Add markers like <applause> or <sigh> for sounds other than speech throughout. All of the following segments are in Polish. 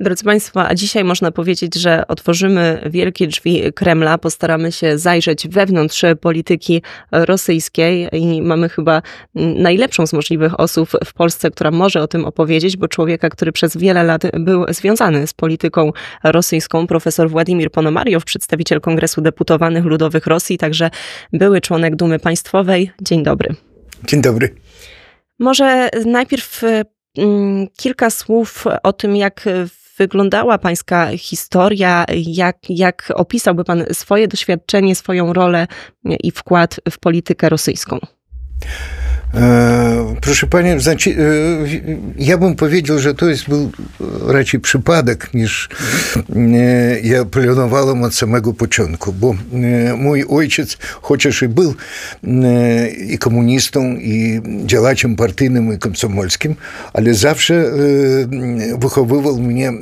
Drodzy Państwo, a dzisiaj można powiedzieć, że otworzymy wielkie drzwi Kremla, postaramy się zajrzeć wewnątrz polityki rosyjskiej i mamy chyba najlepszą z możliwych osób w Polsce, która może o tym opowiedzieć, bo człowieka, który przez wiele lat był związany z polityką rosyjską, profesor Władimir Ponomariow, przedstawiciel Kongresu Deputowanych Ludowych Rosji, także były członek Dumy Państwowej. Dzień dobry. Dzień dobry. Może najpierw mm, kilka słów o tym, jak wyglądała pańska historia? Jak, jak opisałby pan swoje doświadczenie, swoją rolę i wkład w politykę rosyjską? E, proszę Pani, znaczy, e, ja bym powiedział, że to jest był raczej przypadek, niż e, ja planowałem od samego początku, bo mój ojciec, chociaż i był i komunistą, i działaczem partyjnym, i komsomolskim, ale zawsze wychowywał mnie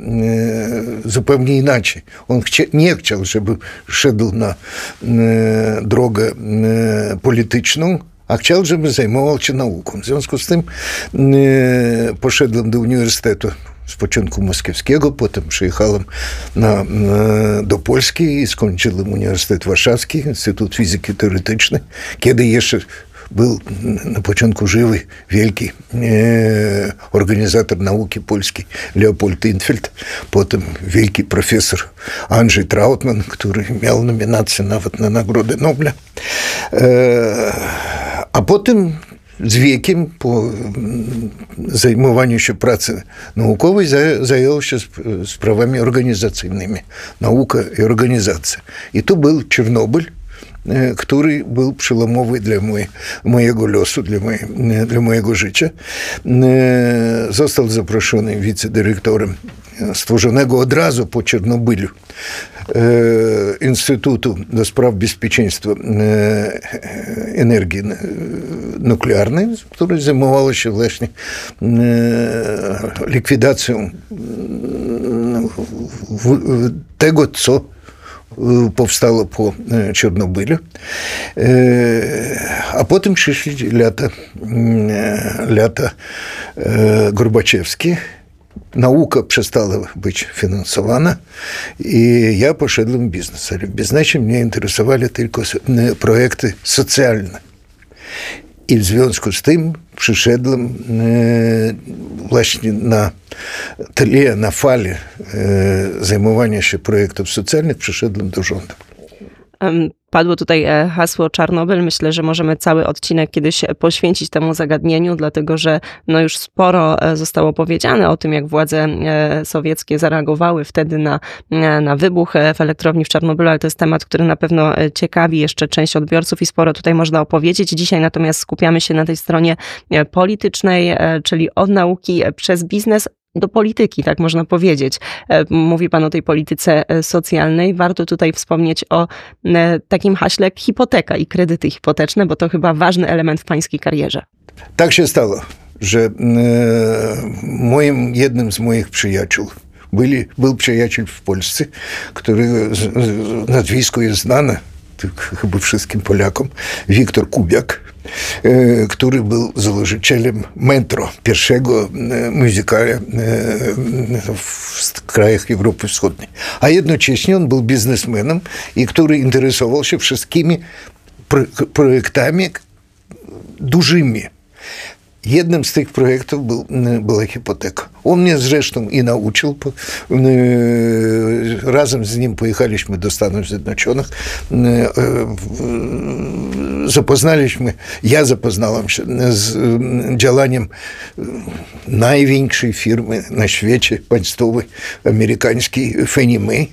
zupełnie inaczej. On nie chciał, żeby szedł na drogę polityczną, a chciał, żeby zajmował się nauką. W związku z tym poszedłem do uniwersytetu z początku moskiewskiego, potem przyjechałem na, na, do Polski i skończyłem Uniwersytet Warszawski, Instytut Fizyki Teoretycznej, kiedy jeszcze był na początku żywy wielki e, organizator nauki polskiej Leopold Infeld, potem wielki profesor Andrzej Trautman, który miał nominację nawet na Nagrodę Nobla. E, a potem z wiekiem, po zajmowaniu się pracy naukowej, zajął się sprawami organizacyjnymi. Nauka i organizacja. I tu był Czernobyl, który był przełomowy dla moje, mojego losu, dla, moje, dla mojego życia. Został zaproszony wicedyrektorem stworzonego od razu po Czernobylu Instytutu do spraw bezpieczeństwa energii nuklearnej, które zajmowało się właśnie likwidacją tego, co powstało po Czarnobylu. A potem przyszli lata, lata Gorbaczewskie. Nauka przestała być finansowana i ja poszedłem w biznes. Ale w biznesie mnie interesowali tylko projekty socjalne. I w związku z tym przyszedłem właśnie na tle, na fali zajmowania się projektów socjalnych, przyszedłem do rządu. Padło tutaj e, hasło Czarnobyl. Myślę, że możemy cały odcinek kiedyś poświęcić temu zagadnieniu, dlatego że no już sporo e, zostało powiedziane o tym, jak władze e, sowieckie zareagowały wtedy na, na wybuch w elektrowni w Czarnobylu, ale to jest temat, który na pewno ciekawi jeszcze część odbiorców i sporo tutaj można opowiedzieć. Dzisiaj natomiast skupiamy się na tej stronie politycznej, czyli od nauki przez biznes, do polityki, tak można powiedzieć. E, mówi Pan o tej polityce e, socjalnej. Warto tutaj wspomnieć o e, takim haśle hipoteka i kredyty hipoteczne, bo to chyba ważny element w Pańskiej karierze. Tak się stało, że moim, jednym z moich przyjaciół byli, był przyjaciel w Polsce, który nazwisko jest znane chyba wszystkim Polakom, Wiktor Kubiak, który był założycielem metro, pierwszego muzykala w krajach Europy Wschodniej. A jednocześnie on był biznesmenem, i który interesował się wszystkimi projektami dużymi. Jednym z tych projektów był, była hipoteka. On mnie zresztą i nauczył. Razem z nim pojechaliśmy do Stanów Zjednoczonych. Zapoznaliśmy, ja zapoznałem się z działaniem największej firmy na świecie państwowej, amerykańskiej Fannie Mae,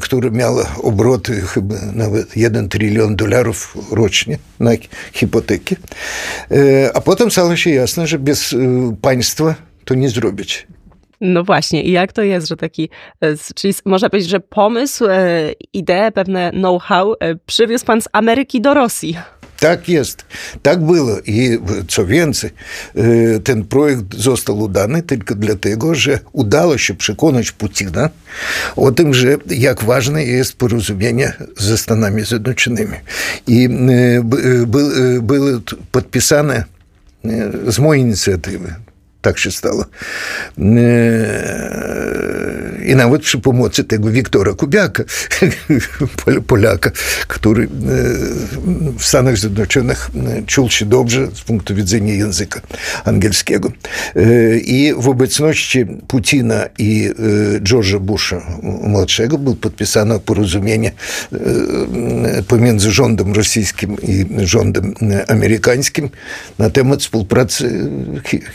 która miała obroty chyba nawet 1 trylion dolarów rocznie na hipoteki. A potem stało się jasne, że bez państwa to nie zrobić. No właśnie, i jak to jest, że taki, e, czyli można powiedzieć, że pomysł, e, ideę, pewne know-how e, przywiózł pan z Ameryki do Rosji. Tak jest, tak było. I co więcej, ten projekt został udany tylko dlatego, że udało się przekonać Putina o tym, że jak ważne jest porozumienie ze Stanami Zjednoczonymi. I były podpisane z mojej inicjatywy tak się stało. I nawet przy pomocy tego Wiktora Kubiaka, <laughs> Polaka, który w Stanach Zjednoczonych czuł się dobrze z punktu widzenia języka angielskiego. I w obecności Putina i George'a Busha młodszego było podpisane porozumienie pomiędzy rządem rosyjskim i rządem amerykańskim na temat współpracy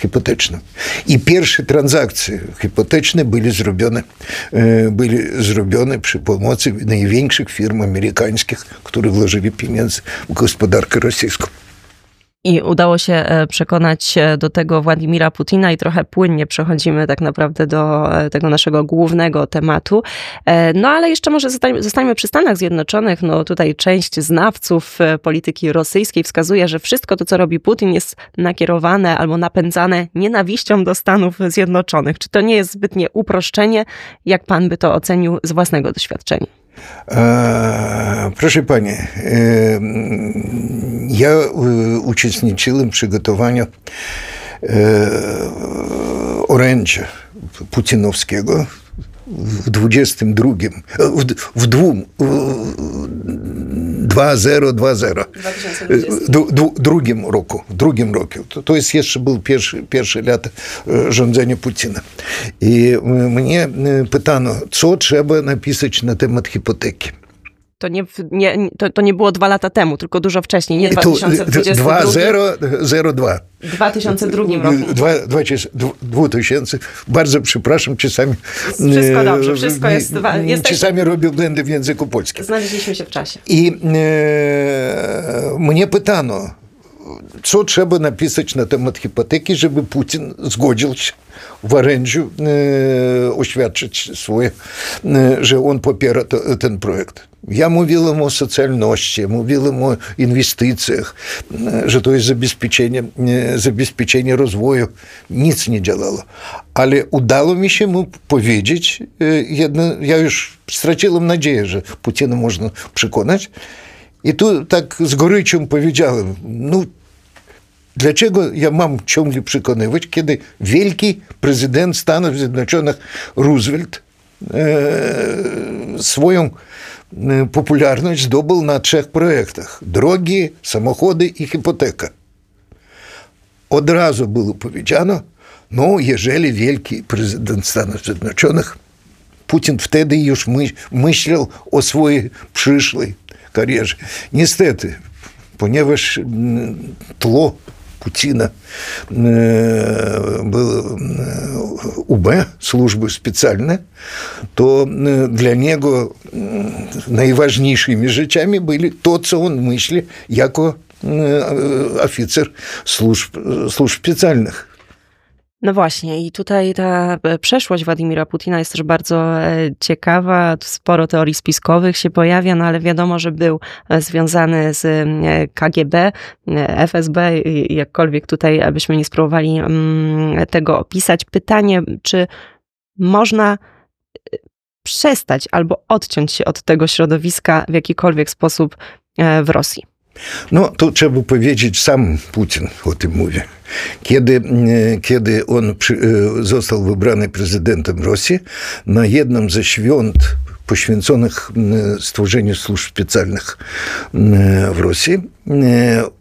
hipotecznej. I pierwsze transakcje hipoteczne były zrobione, były zrobione przy pomocy największych firm amerykańskich, które włożyli pieniądze w gospodarkę rosyjską. I udało się przekonać do tego Władimira Putina i trochę płynnie przechodzimy tak naprawdę do tego naszego głównego tematu. No ale jeszcze może zostańmy przy Stanach Zjednoczonych. No tutaj część znawców polityki rosyjskiej wskazuje, że wszystko to, co robi Putin jest nakierowane albo napędzane nienawiścią do Stanów Zjednoczonych. Czy to nie jest zbytnie uproszczenie? Jak pan by to ocenił z własnego doświadczenia? Proszę Pani, ja uczestniczyłem w przygotowaniu orędzia putinowskiego w 22, w, w dwóm, 2020. W drugim roku, drugim roku. To, to jest jeszcze był pierwszy, pierwszy lat rządzenia Putina. I mnie pytano, co trzeba napisać na temat hipoteki. To nie, nie, to, to nie było dwa lata temu, tylko dużo wcześniej, nie 2022. 2002. W 2002 roku. 2000. Bardzo przepraszam, czasami... Wszystko dobrze, wszystko jest... Jesteś... Czasami robię błędy w języku polskim. Znaleźliśmy się w czasie. I e, mnie pytano, trzeba napisać na temat hipoteki, żeby Putin zgodził się w orędziu e, oświadczyć swoje, e, że on popiera to, ten projekt. Ja mówiłem o socjalności, mówiłem o inwestycjach, że to jest zabezpieczenie, zabezpieczenie rozwoju. Nic nie działało. Ale udało mi się mu powiedzieć, jedno, ja już straciłem nadzieję, że Putina można przekonać. I tu tak z goryczą powiedziałem, no Dlaczego ja mam ciągle przekonywać, kiedy wielki prezydent Stanów Zjednoczonych Roosevelt e, swoją popularność zdobył na trzech projektach: drogi, samochody i hipoteka. Od razu było powiedziano, no, jeżeli wielki prezydent Stanów Zjednoczonych, Putin wtedy już myślał o swojej przyszłej karierze. Niestety, ponieważ tło Путина э, был э, УБ, службы специальная, то э, для него наиважнейшими речами были то, что он мысли, яко офицер служб, служб специальных. No właśnie, i tutaj ta przeszłość Władimira Putina jest też bardzo ciekawa. Sporo teorii spiskowych się pojawia, no ale wiadomo, że był związany z KGB, FSB, jakkolwiek tutaj abyśmy nie spróbowali tego opisać. Pytanie, czy można przestać albo odciąć się od tego środowiska w jakikolwiek sposób w Rosji? No, to trzeba powiedzieć, sam Putin o tym mówi. Kiedy, kiedy on przy, został wybrany prezydentem Rosji, na jednym ze świąt poświęconych stworzeniu służb specjalnych w Rosji,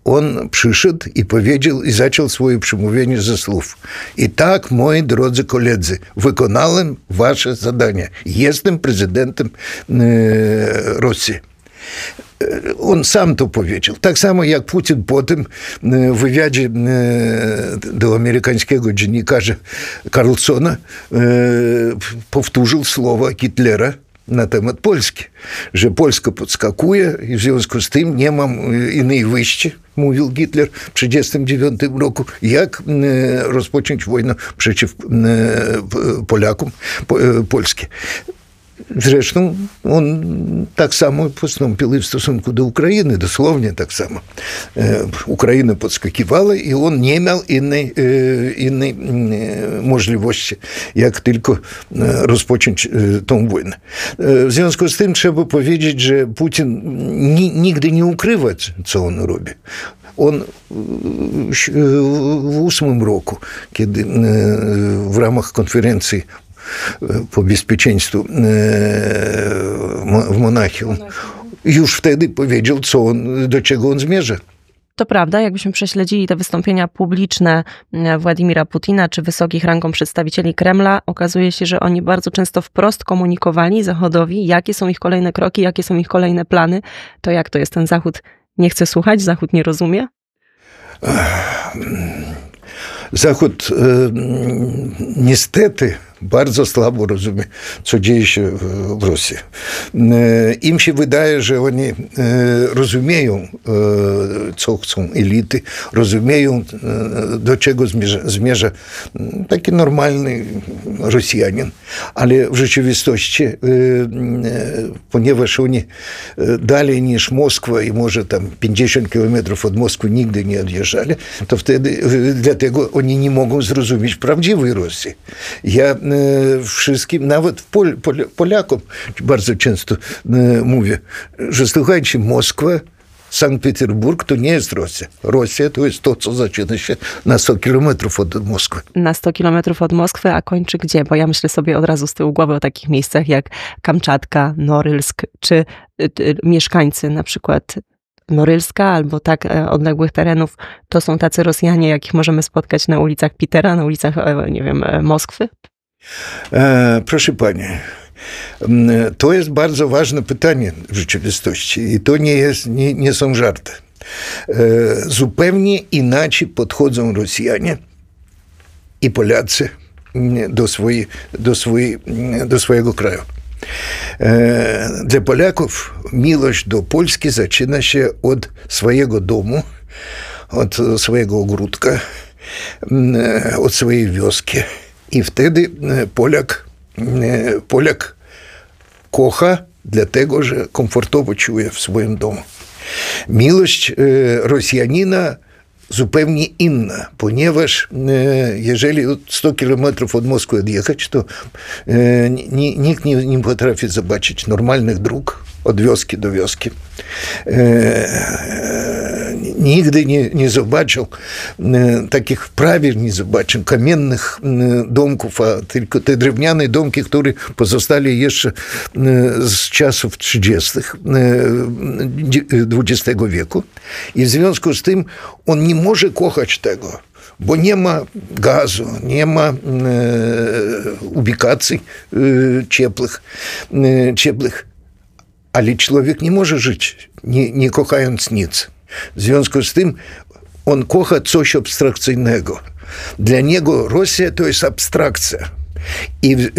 on przyszedł i powiedział, i zaczął swoje przemówienie ze słów. I tak, moi drodzy koledzy, wykonałem wasze zadanie. Jestem prezydentem Rosji. On sam to powiedział. Tak samo jak Putin potem w wywiadzie do amerykańskiego dziennikarza Carlsona powtórzył słowa Hitlera na temat Polski, że Polska podskakuje i w związku z tym nie mam innej wyjścia, mówił Hitler w 1939 roku, jak rozpocząć wojnę przeciw Polakom, Polskie. Zresztą on tak samo postąpił i w stosunku do Ukrainy, dosłownie tak samo. Ukraina podskakiwała i on nie miał innej, innej możliwości, jak tylko rozpocząć tą wojnę. W związku z tym trzeba powiedzieć, że Putin nigdy nie ukrywa, co on robi. On w ósmym roku, kiedy w ramach konferencji po bezpieczeństwu w Monachium, już wtedy powiedział, co on, do czego on zmierza. To prawda, jakbyśmy prześledzili te wystąpienia publiczne Władimira Putina czy wysokich rangą przedstawicieli Kremla, okazuje się, że oni bardzo często wprost komunikowali Zachodowi, jakie są ich kolejne kroki, jakie są ich kolejne plany. To jak to jest ten Zachód nie chce słuchać, Zachód nie rozumie? Zachód niestety bardzo słabo rozumie, co dzieje się w Rosji. Im się wydaje, że oni rozumieją, co chcą elity, rozumieją, do czego zmierza, zmierza taki normalny Rosjanin, ale w rzeczywistości, ponieważ oni dalej niż Moskwa i może tam 50 kilometrów od Moskwy nigdy nie odjeżdżali, to wtedy dlatego oni nie mogą zrozumieć prawdziwej Rosji. Ja wszystkim, nawet Pol, Pol, Polakom bardzo często mówię, że słuchajcie, Moskwa, Sankt-Petersburg to nie jest Rosja. Rosja to jest to, co zaczyna się na 100 kilometrów od Moskwy. Na 100 kilometrów od Moskwy, a kończy gdzie? Bo ja myślę sobie od razu z tyłu głowy o takich miejscach jak Kamczatka, Norylsk, czy mieszkańcy na przykład Norylska albo tak odległych terenów, to są tacy Rosjanie, jakich możemy spotkać na ulicach Pitera, na ulicach, nie wiem, Moskwy? Proszę pani, to jest bardzo ważne pytanie w rzeczywistości i to nie, jest, nie, nie są żarty. Zupełnie inaczej podchodzą Rosjanie i Polacy do, swojej, do, swojej, do swojego kraju. Dla Polaków miłość do Polski zaczyna się od swojego domu, od swojego ogródka, od swojej wioski. I wtedy Polak, Polak kocha, dlatego że komfortowo czuje w swoim domu. Miłość Rosjanina zupełnie inna, ponieważ jeżeli 100 kilometrów od Moskwy odjechać, to nikt nie, nie potrafi zobaczyć normalnych dróg od wioski do wioski. Nigdy nie, nie zobaczył takich prawie nie zobaczył kamiennych domków, a tylko te drewniane domki, które pozostali jeszcze z czasów 30. XX wieku. I w związku z tym on nie może kochać tego bo nie ma gazu, nie ma e, ubikacji e, ciepłych, e, ciepłych. Ale człowiek nie może żyć, nie, nie kochając nic. W związku z tym on kocha coś abstrakcyjnego. Dla niego Rosja to jest abstrakcja. I w,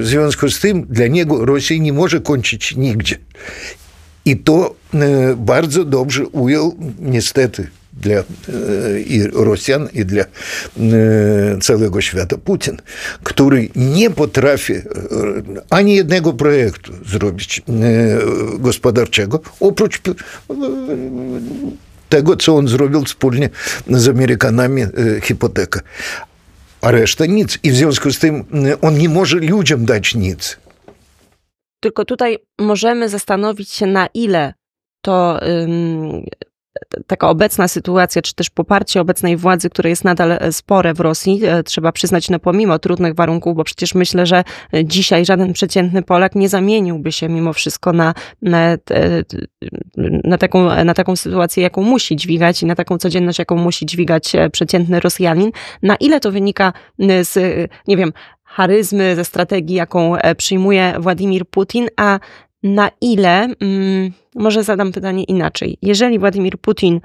w związku z tym dla niego Rosja nie może kończyć nigdzie. I to bardzo dobrze ujął niestety dla i Rosjan, i dla całego świata Putin, który nie potrafi ani jednego projektu zrobić gospodarczego, oprócz tego, co on zrobił wspólnie z Amerykanami hipoteka. A reszta nic. I w związku z tym on nie może ludziom dać nic. Tylko tutaj możemy zastanowić się, na ile to taka obecna sytuacja, czy też poparcie obecnej władzy, które jest nadal spore w Rosji, trzeba przyznać, no pomimo trudnych warunków, bo przecież myślę, że dzisiaj żaden przeciętny Polak nie zamieniłby się mimo wszystko na, na, na, taką, na taką sytuację, jaką musi dźwigać i na taką codzienność, jaką musi dźwigać przeciętny Rosjanin. Na ile to wynika z, nie wiem, charyzmy, ze strategii, jaką przyjmuje Władimir Putin, a na ile, mm, może zadam pytanie inaczej, jeżeli Władimir Putin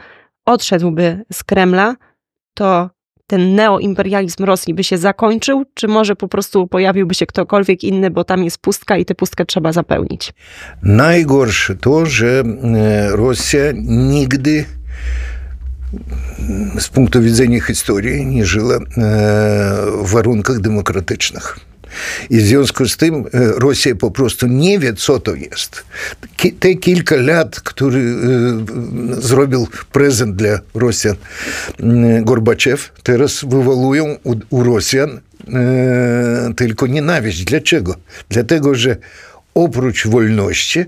odszedłby z Kremla, to ten neoimperializm Rosji by się zakończył, czy może po prostu pojawiłby się ktokolwiek inny, bo tam jest pustka i tę pustkę trzeba zapełnić? Najgorsze to, że Rosja nigdy z punktu widzenia historii nie żyła w warunkach demokratycznych. I w związku z tym Rosja po prostu nie wie, co to jest. Te kilka lat, który zrobił prezent dla Rosjan Gorbaczew, teraz wywołują u, u Rosjan tylko nienawiść. Dlaczego? Dlatego, że oprócz wolności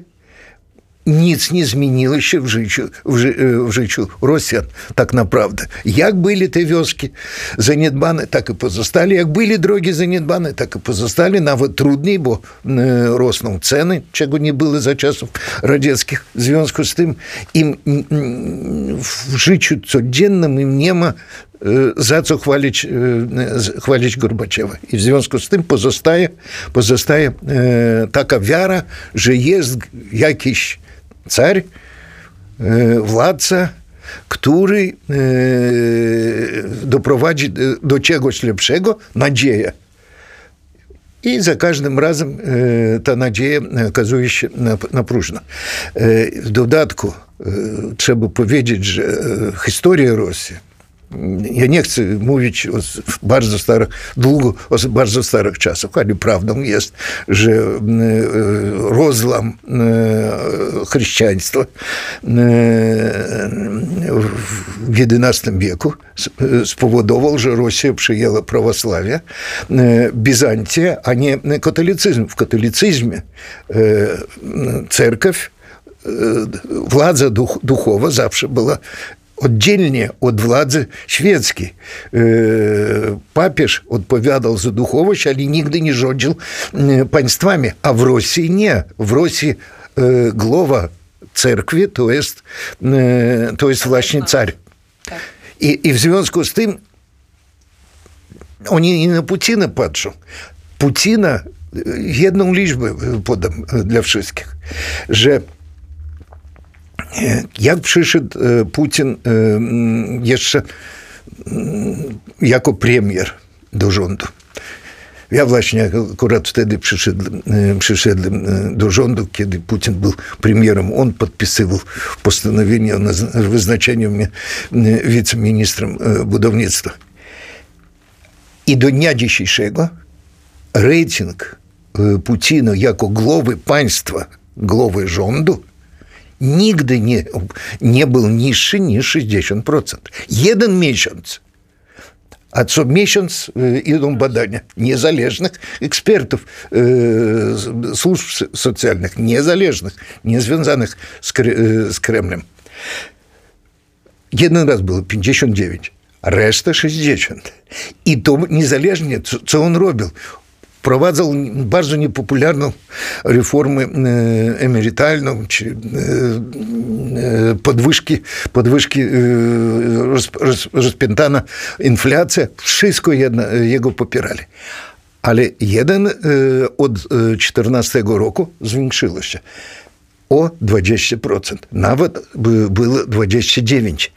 pozostali. Jak byli drogi zaniedbane, tak i pozostali. Nawet trudniej, bo rosną ceny, czego nie było za czasów radzieckich. W związku z tym im w życiu codziennym im nie ma za co chwalić, chwalić Gorbaczewa. I w związku z tym pozostaje, pozostaje taka wiara, że jest jakiś car, władca, który doprowadzi do czegoś lepszego, nadzieja. I za każdym razem ta nadzieja okazuje się napróżna. W dodatku trzeba powiedzieć, że historia Rosji ja nie chcę mówić o bardzo starych, długo o bardzo starych czasach, ale prawdą jest, że rozlam chrześcijaństwa w XI wieku spowodował, że Rosja przyjęła prawosławie, Bizancja, a nie katolicyzm. W katolicyzmie cerkiew, władza duchowa zawsze była oddzielnie od władzy świeckiej. Papież odpowiadał za duchowość, ale nigdy nie rządził państwami, a w Rosji nie. W Rosji głowa cerkwi to jest, to jest właśnie car. I, I w związku z tym oni i na Putina patrzą. Putina, jedną liczbę podam dla wszystkich, że jak przyszedł Putin jeszcze jako premier do rządu. Ja właśnie akurat wtedy przyszedłem, przyszedłem do rządu, kiedy Putin był premierem. On podpisywał postanowienie o wyznaczeniu mnie wiceministrem budownictwa. I do dnia dzisiejszego rating Putina jako głowy państwa, głowy rządu nigdy nie, nie był niższy niż 60%. Jeden miesiąc. A co miesiąc idą badania niezależnych ekspertów służb socjalnych, niezależnych, niezwiązanych z, z Kremlem. Jeden raz było 59, a reszta 60. I to niezależnie, co, co on robił wprowadzał bardzo niepopularną reformę emerytalną, czy podwyżki, podwyżki roz, roz, rozpętana inflacja, wszystko jedno, jego popierali. Ale jeden od 2014 roku zwiększyło się o 20%. Nawet było 29%.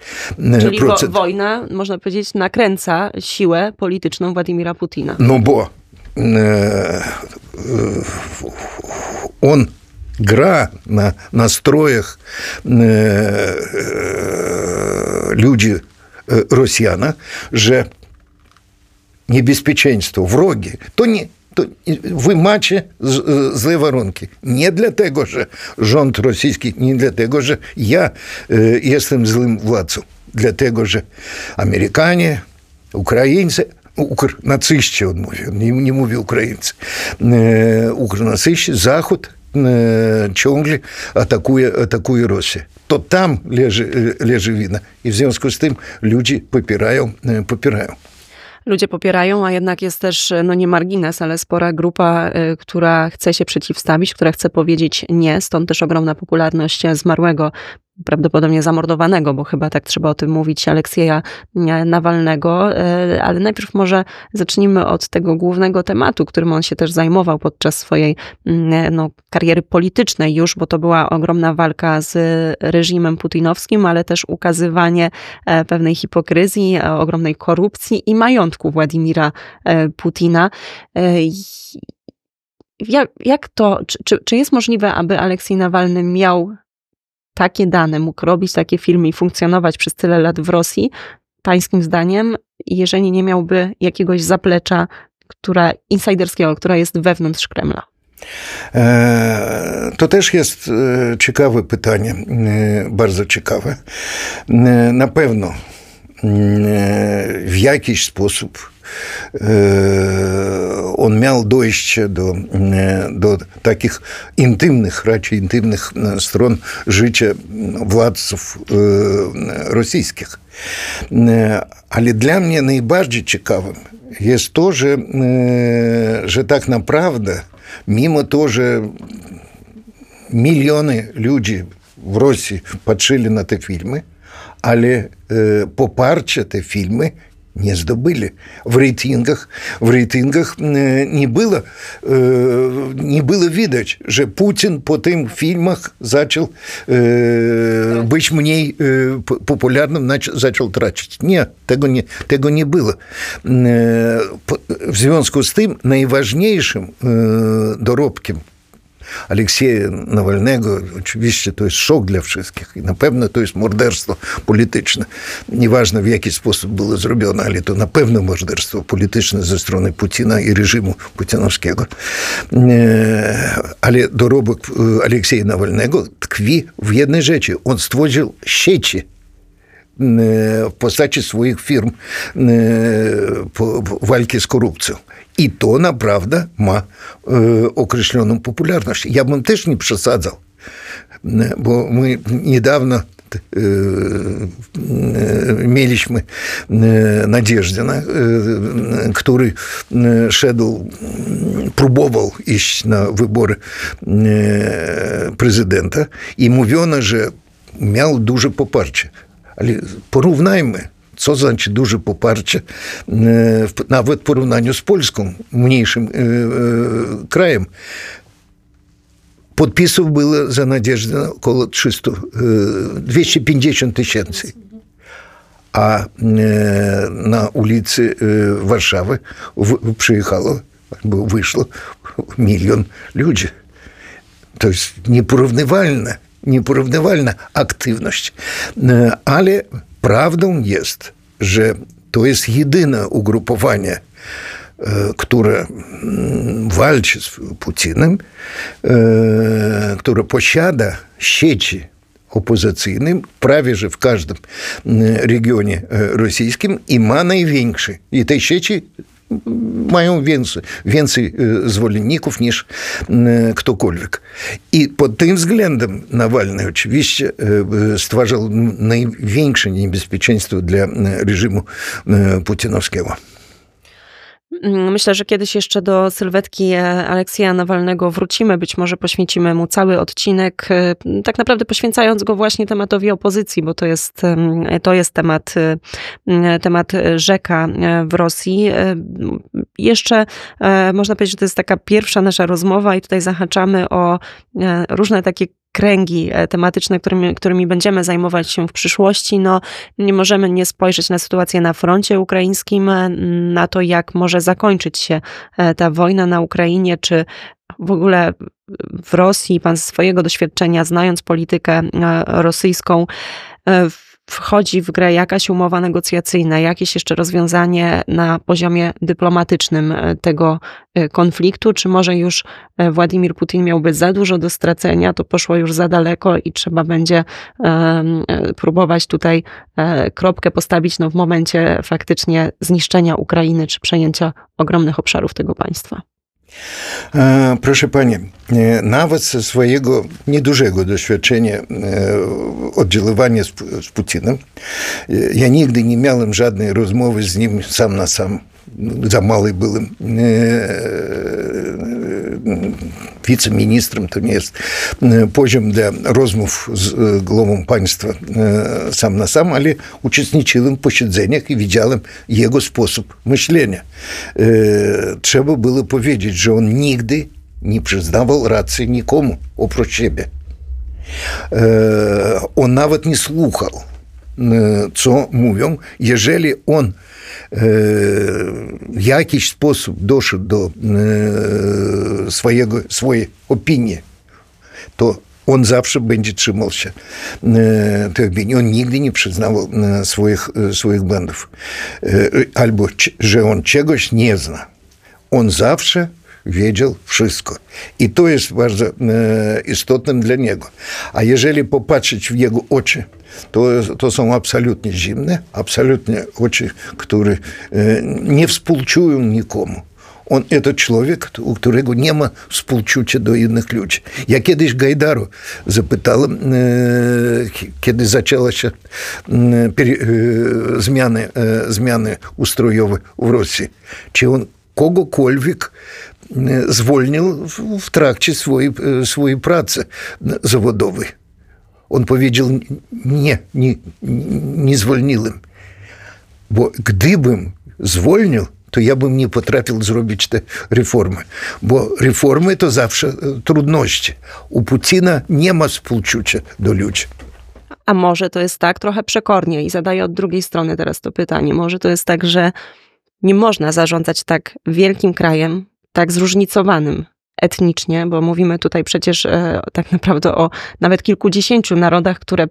Czyli wo wojna, można powiedzieć, nakręca siłę polityczną Władimira Putina. No bo он gra na nastrojach ludzi Rosjana, że niebezpieczeństwo, wrogi, to nie, to wy macie złe warunki. Nie dlatego, że rząd rosyjski, nie dlatego, że ja jestem złym władcą. Dlatego, że Amerykanie, Ukraińcy, Ukr nacyści on mówi, nie, nie mówi Ukraińcy. E, Ukr-nacyści, Zachód e, ciągle atakuje, Rosję. To tam leży, leży wina. I w związku z tym ludzie popierają, e, ludzie popierają, a jednak jest też, no nie margines, ale spora grupa, e, która chce się przeciwstawić, która chce powiedzieć nie, stąd też ogromna popularność zmarłego prawdopodobnie zamordowanego, bo chyba tak trzeba o tym mówić, Aleksieja Nawalnego. E, ale najpierw może zacznijmy od tego głównego tematu, którym on się też zajmował podczas swojej mm, no, kariery politycznej już, bo to była ogromna walka z reżimem putinowskim, ale też ukazywanie e, pewnej hipokryzji, e, ogromnej korupcji i majątku Władimira Putina. Jak, jak to, czy, czy jest możliwe, aby Aleksiej Nawalny miał takie dane, mógł robić takie filmy i funkcjonować przez tyle lat w Rosji, pańskim zdaniem, jeżeli nie miałby jakiegoś zaplecza, która insiderskiego, która jest wewnątrz Kremla? To też jest ciekawe pytanie, bardzo ciekawe. Na pewno miał dojście do, do takich intymnych, raczej intymnych stron życia władców rosyjskich. Ale dla mnie najbardziej ciekawym jest to, że, że tak naprawdę, mimo to, że miliony ludzi w Rosji patrzyli na te filmy, ale poparcie te filmy nie zdobyli. W rejtingach, w rejtingach nie było, nie było widać, że Putin po tym filmach zaczął być mniej popularnym, zaczął tracić. Nie, tego nie, tego nie było. W związku z tym najważniejszym dorobkiem Aleksieja Nawalnego, oczywiście to jest szok dla wszystkich i na pewno to jest morderstwo polityczne. Nieważne w jaki sposób było zrobione, ale to na pewno morderstwo polityczne ze strony Putina i reżimu putinowskiego. Ale dorobek Aleksieja Nawalnego tkwi w jednej rzeczy. On stworzył sieci w postaci swoich firm walki z korupcją. I to naprawdę ma y, określoną popularność. Ja bym też nie przesadzał, bo my niedawno e, e, mieliśmy Nadzieżdina, który szedł, próbował iść na wybory prezydenta i mówiono, że miał duże poparcie. Ale porównajmy Це значить дуже, по-перше, е, навіть в порівнянні з польським мнішим е, е, краєм. Подписів було за Надежда около 300, 250 тисяч. А на вулиці Варшави приїхало вийшло мільйон людей. Тобто непорівнивальне nieporównywalna aktywność. Ale prawdą jest, że to jest jedyne ugrupowanie, które walczy z Putinem, które posiada sieci opozycyjnym prawie że w każdym regionie rosyjskim i ma największy. I tej sieci zwolenników niż ktokolwiek. I pod tym względem Nawalny oczywiście stwarzał największe niebezpieczeństwo dla reżimu putinowskiego. Myślę, że kiedyś jeszcze do sylwetki Aleksja Nawalnego wrócimy. Być może poświęcimy mu cały odcinek, tak naprawdę poświęcając go właśnie tematowi opozycji, bo to jest, to jest temat, temat rzeka w Rosji. Jeszcze można powiedzieć, że to jest taka pierwsza nasza rozmowa i tutaj zahaczamy o różne takie kręgi e, tematyczne, którymi, którymi będziemy zajmować się w przyszłości, no nie możemy nie spojrzeć na sytuację na froncie ukraińskim, e, na to, jak może zakończyć się e, ta wojna na Ukrainie, czy w ogóle w Rosji, pan z swojego doświadczenia, znając politykę rosyjską, wchodzi w grę jakaś umowa negocjacyjna, jakieś jeszcze rozwiązanie na poziomie dyplomatycznym e, tego e, konfliktu, czy może już e, Władimir Putin miałby za dużo do stracenia, to poszło już za daleko i trzeba będzie próbować tutaj kropkę postawić no, w momencie faktycznie zniszczenia Ukrainy czy przejęcia ogromnych obszarów tego państwa. Proszę Pani, nawet ze swojego niedużego doświadczenia oddziaływania z, z Putinem, ja nigdy nie miałem żadnej rozmowy z nim sam na sam. Za mały byłem wiceministrem, to nie jest poziom dla rozmów z głową państwa sam na sam, ale uczestniczyłem w posiedzeniach i widziałem jego sposób myślenia. Trzeba było powiedzieć, że on nigdy nie przyznawał racji nikomu oprócz siebie. On nawet nie słuchał, co mówią. Jeżeli on w jakiś sposób doszedł do swojego, swojej opinii, to on zawsze będzie trzymał się tej opinii. On nigdy nie przyznawał swoich, swoich błędów. Albo, że on czegoś nie zna. On zawsze wiedział wszystko. I to jest bardzo e, istotnym dla niego. A jeżeli popatrzeć w jego oczy, to, to są absolutnie zimne, absolutnie oczy, które e, nie współczują nikomu. On это człowiek, у którego nie ma współczucia do innych ludzi. Ja kiedyś Gajdaru zapytałem, kiedy zaczęła się zmiany, zmiany ustrojowe w Rosji, czy on kogokolwiek zwolnił w trakcie swojej, swojej pracy zawodowej. On powiedział, nie, nie, nie zwolniłem. Bo gdybym zwolnił, to ja bym nie potrafił zrobić te reformy. Bo reformy to zawsze trudności. U Putina nie ma współczucia do ludzi. A może to jest tak trochę przekornie i zadaję od drugiej strony teraz to pytanie. Może to jest tak, że nie można zarządzać tak wielkim krajem, tak zróżnicowanym etnicznie, bo mówimy tutaj przecież e, tak naprawdę o nawet kilkudziesięciu narodach, które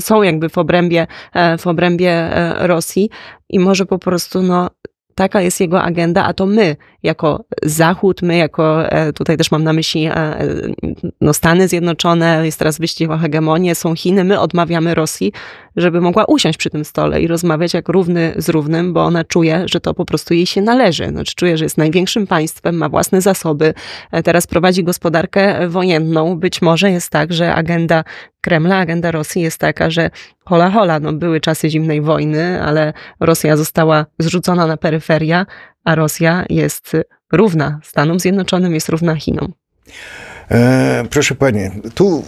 są jakby w obrębie, e, w obrębie e, Rosji. I może po prostu no, taka jest jego agenda, a to my, jako Zachód, my jako, e, tutaj też mam na myśli e, no Stany Zjednoczone, jest teraz wyścig o hegemonię, są Chiny, my odmawiamy Rosji, żeby mogła usiąść przy tym stole i rozmawiać jak równy z równym, bo ona czuje, że to po prostu jej się należy. Znaczy czuje, że jest największym państwem, ma własne zasoby, e, teraz prowadzi gospodarkę wojenną. Być może jest tak, że agenda Kremla, agenda Rosji jest taka, że hola hola, no były czasy zimnej wojny, ale Rosja została zrzucona na peryferia, a Rosja jest równa Stanom Zjednoczonym, jest równa Chinom. E, proszę Pani, tu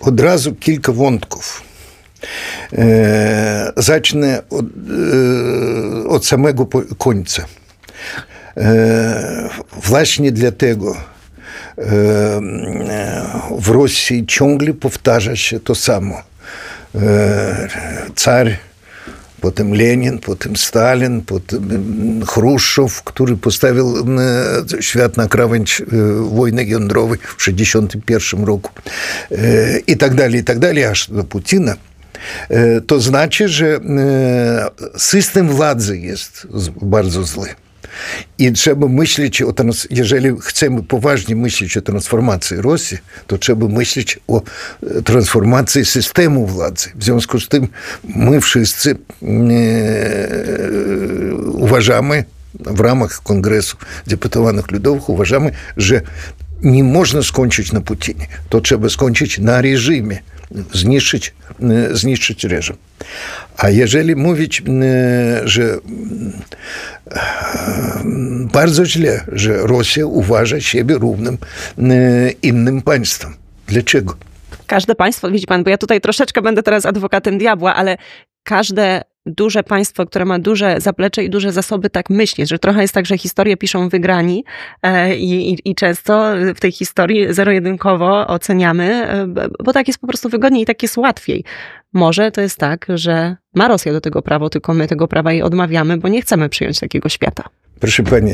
od razu kilka wątków. E, zacznę od, e, od samego końca. E, właśnie dlatego e, w Rosji ciągle powtarza się to samo. E, car potem Lenin, potem Stalin, potem Chruszczow, który postawił świat na krawędź wojny jądrowej w 1961 roku i tak dalej, i tak dalej, aż do Putina. To znaczy, że system władzy jest bardzo zły. I trzeba myśleć o trans... jeżeli chcemy poważnie myśleć o transformacji Rosji, to trzeba myśleć o transformacji systemu władzy. W związku z tym my wszyscy uważamy, w ramach Kongresu Deputowanych Ludowych uważamy, że nie można skończyć na Putinie. To trzeba skończyć na reżimie zniszczyć, zniszczyć reżim. A jeżeli mówić, że bardzo źle, że Rosja uważa siebie równym innym państwem. Dlaczego? Każde państwo, widzi pan, bo ja tutaj troszeczkę będę teraz adwokatem diabła, ale każde duże państwo, które ma duże zaplecze i duże zasoby, tak myśli, że trochę jest tak, że historię piszą wygrani e, i, i, i często w tej historii zero-jedynkowo oceniamy, e, bo tak jest po prostu wygodniej i tak jest łatwiej. Może to jest tak, że ma Rosja do tego prawo, tylko my tego prawa jej odmawiamy, bo nie chcemy przyjąć takiego świata. Proszę Pani,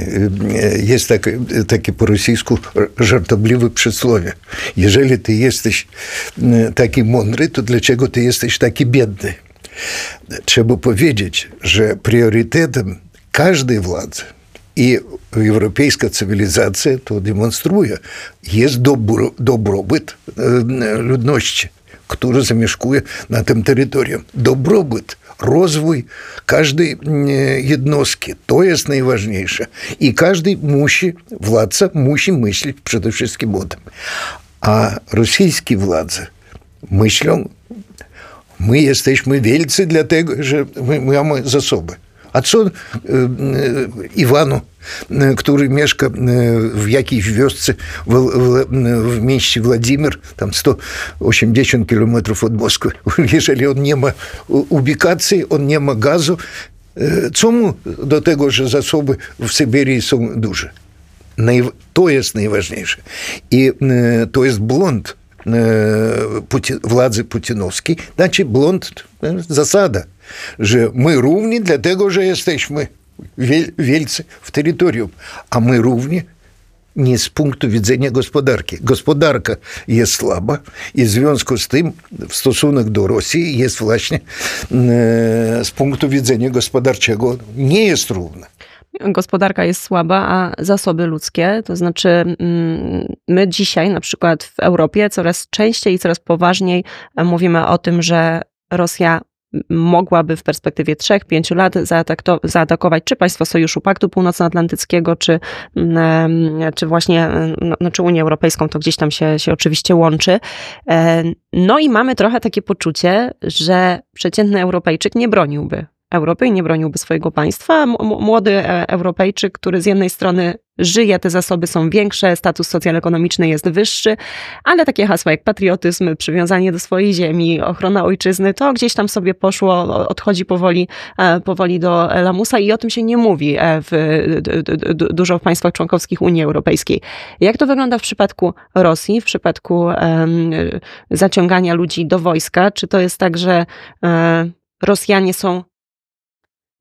jest takie, takie po rosyjsku żartobliwe przysłowie. Jeżeli ty jesteś taki mądry, to dlaczego ty jesteś taki biedny? Trzeba powiedzieć, że priorytetem każdej władzy i europejska cywilizacja to demonstruje, jest dobro, dobrobyt ludności, która zamieszkuje na tym terytorium. Dobrobyt, rozwój każdej jednostki, to jest najważniejsze. I każdy musi, władca musi myśleć przede wszystkim o tym. A rosyjskie władze myślą My jesteśmy wielcy dlatego, że my mamy zasoby. A co Iwanu, który mieszka w jakiejś wiosce w, w, w mieście Władimir, tam 180 kilometrów od Moskwy, jeżeli on nie ma ubikacji, on nie ma gazu, co mu do tego, że zasoby w Syberii są duże? To jest najważniejsze. I to jest błąd władzy putinowskiej, znaczy błąd, zasada, że my równi dlatego, że jesteśmy wielcy w terytorium, a my równi nie z punktu widzenia gospodarki. Gospodarka jest słaba i w związku z tym w stosunek do Rosji jest właśnie z punktu widzenia gospodarczego nie jest równa. Gospodarka jest słaba, a zasoby ludzkie, to znaczy mm, my dzisiaj na przykład w Europie coraz częściej i coraz poważniej mówimy o tym, że Rosja mogłaby w perspektywie 3-5 lat zaatakować czy państwo Sojuszu Paktu Północnoatlantyckiego, czy, mm, czy właśnie no, no, czy Unię Europejską, to gdzieś tam się, się oczywiście łączy. E, no i mamy trochę takie poczucie, że przeciętny Europejczyk nie broniłby Europy i nie broniłby swojego państwa. Młody e, Europejczyk, który z jednej strony żyje, te zasoby są większe, status socjalno-ekonomiczny jest wyższy, ale takie hasła jak patriotyzm, przywiązanie do swojej ziemi, ochrona ojczyzny, to gdzieś tam sobie poszło, odchodzi powoli, e, powoli do lamusa i o tym się nie mówi e, w, dużo w państwach członkowskich Unii Europejskiej. Jak to wygląda w przypadku Rosji, w przypadku zaciągania ludzi do wojska? Czy to jest tak, że Rosjanie są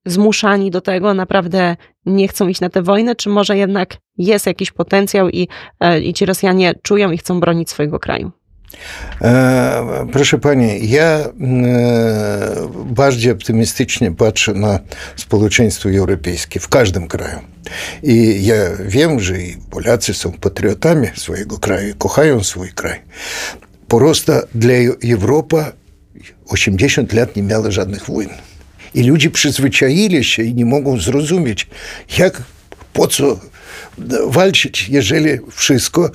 zmuszani do tego, naprawdę nie chcą iść na tę wojnę, czy może jednak jest jakiś potencjał i, e, i ci Rosjanie czują i chcą bronić swojego kraju? E, proszę Pani, ja e, bardziej optymistycznie patrzę na społeczeństwo europejskie w każdym kraju. I ja wiem, że i Polacy są patriotami swojego kraju, kochają swój kraj. Просто dla Europy 80 lat nie miała żadnych wojen. I ludzie przyzwyczaili się i nie mogą zrozumieć, jak, po co walczyć, jeżeli wszystko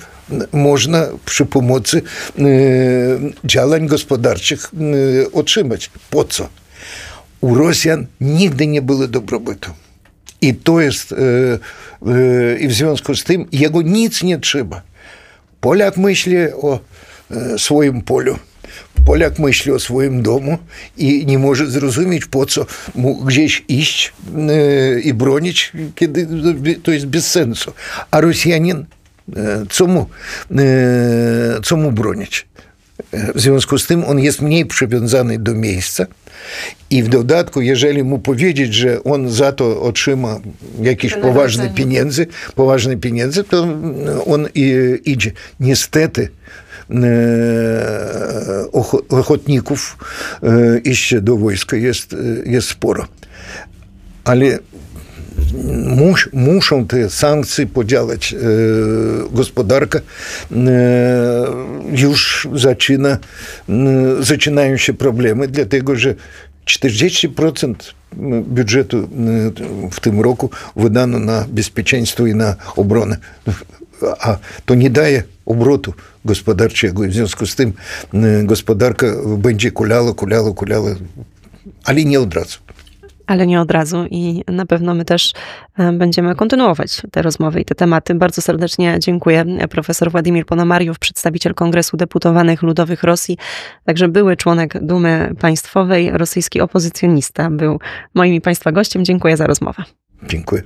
można przy pomocy e, działań gospodarczych e, otrzymać. Po co? U Rosjan nigdy nie było dobrobytu. I to jest, e, i w związku z tym jego nic nie trzeba. Polak myśli o swoim polu. Polak myśli o swoim domu i nie może zrozumieć, po co mu gdzieś iść i bronić, kiedy to jest bez sensu. A Rosjanin, co mu, co mu bronić? W związku z tym on jest mniej przywiązany do miejsca i w dodatku, jeżeli mu powiedzieć, że on za to otrzyma jakieś poważne pieniądze, poważne pieniądze, to on idzie. Niestety, ochotników iść do wojska jest, jest sporo. Ale mus, muszą te sankcje podziałać. Gospodarka już zaczyna, zaczynają się problemy, dlatego że 40% budżetu w tym roku wydano na bezpieczeństwo i na obronę. A to nie daje obrotu gospodarczego i w związku z tym gospodarka będzie kulała, kulała, kulała, ale nie od razu. Ale nie od razu i na pewno my też będziemy kontynuować te rozmowy i te tematy. Bardzo serdecznie dziękuję. Profesor Władimir Ponomariow, przedstawiciel Kongresu Deputowanych Ludowych Rosji, także były członek Dumy Państwowej, rosyjski opozycjonista, był moim i Państwa gościem. Dziękuję za rozmowę. Dziękuję.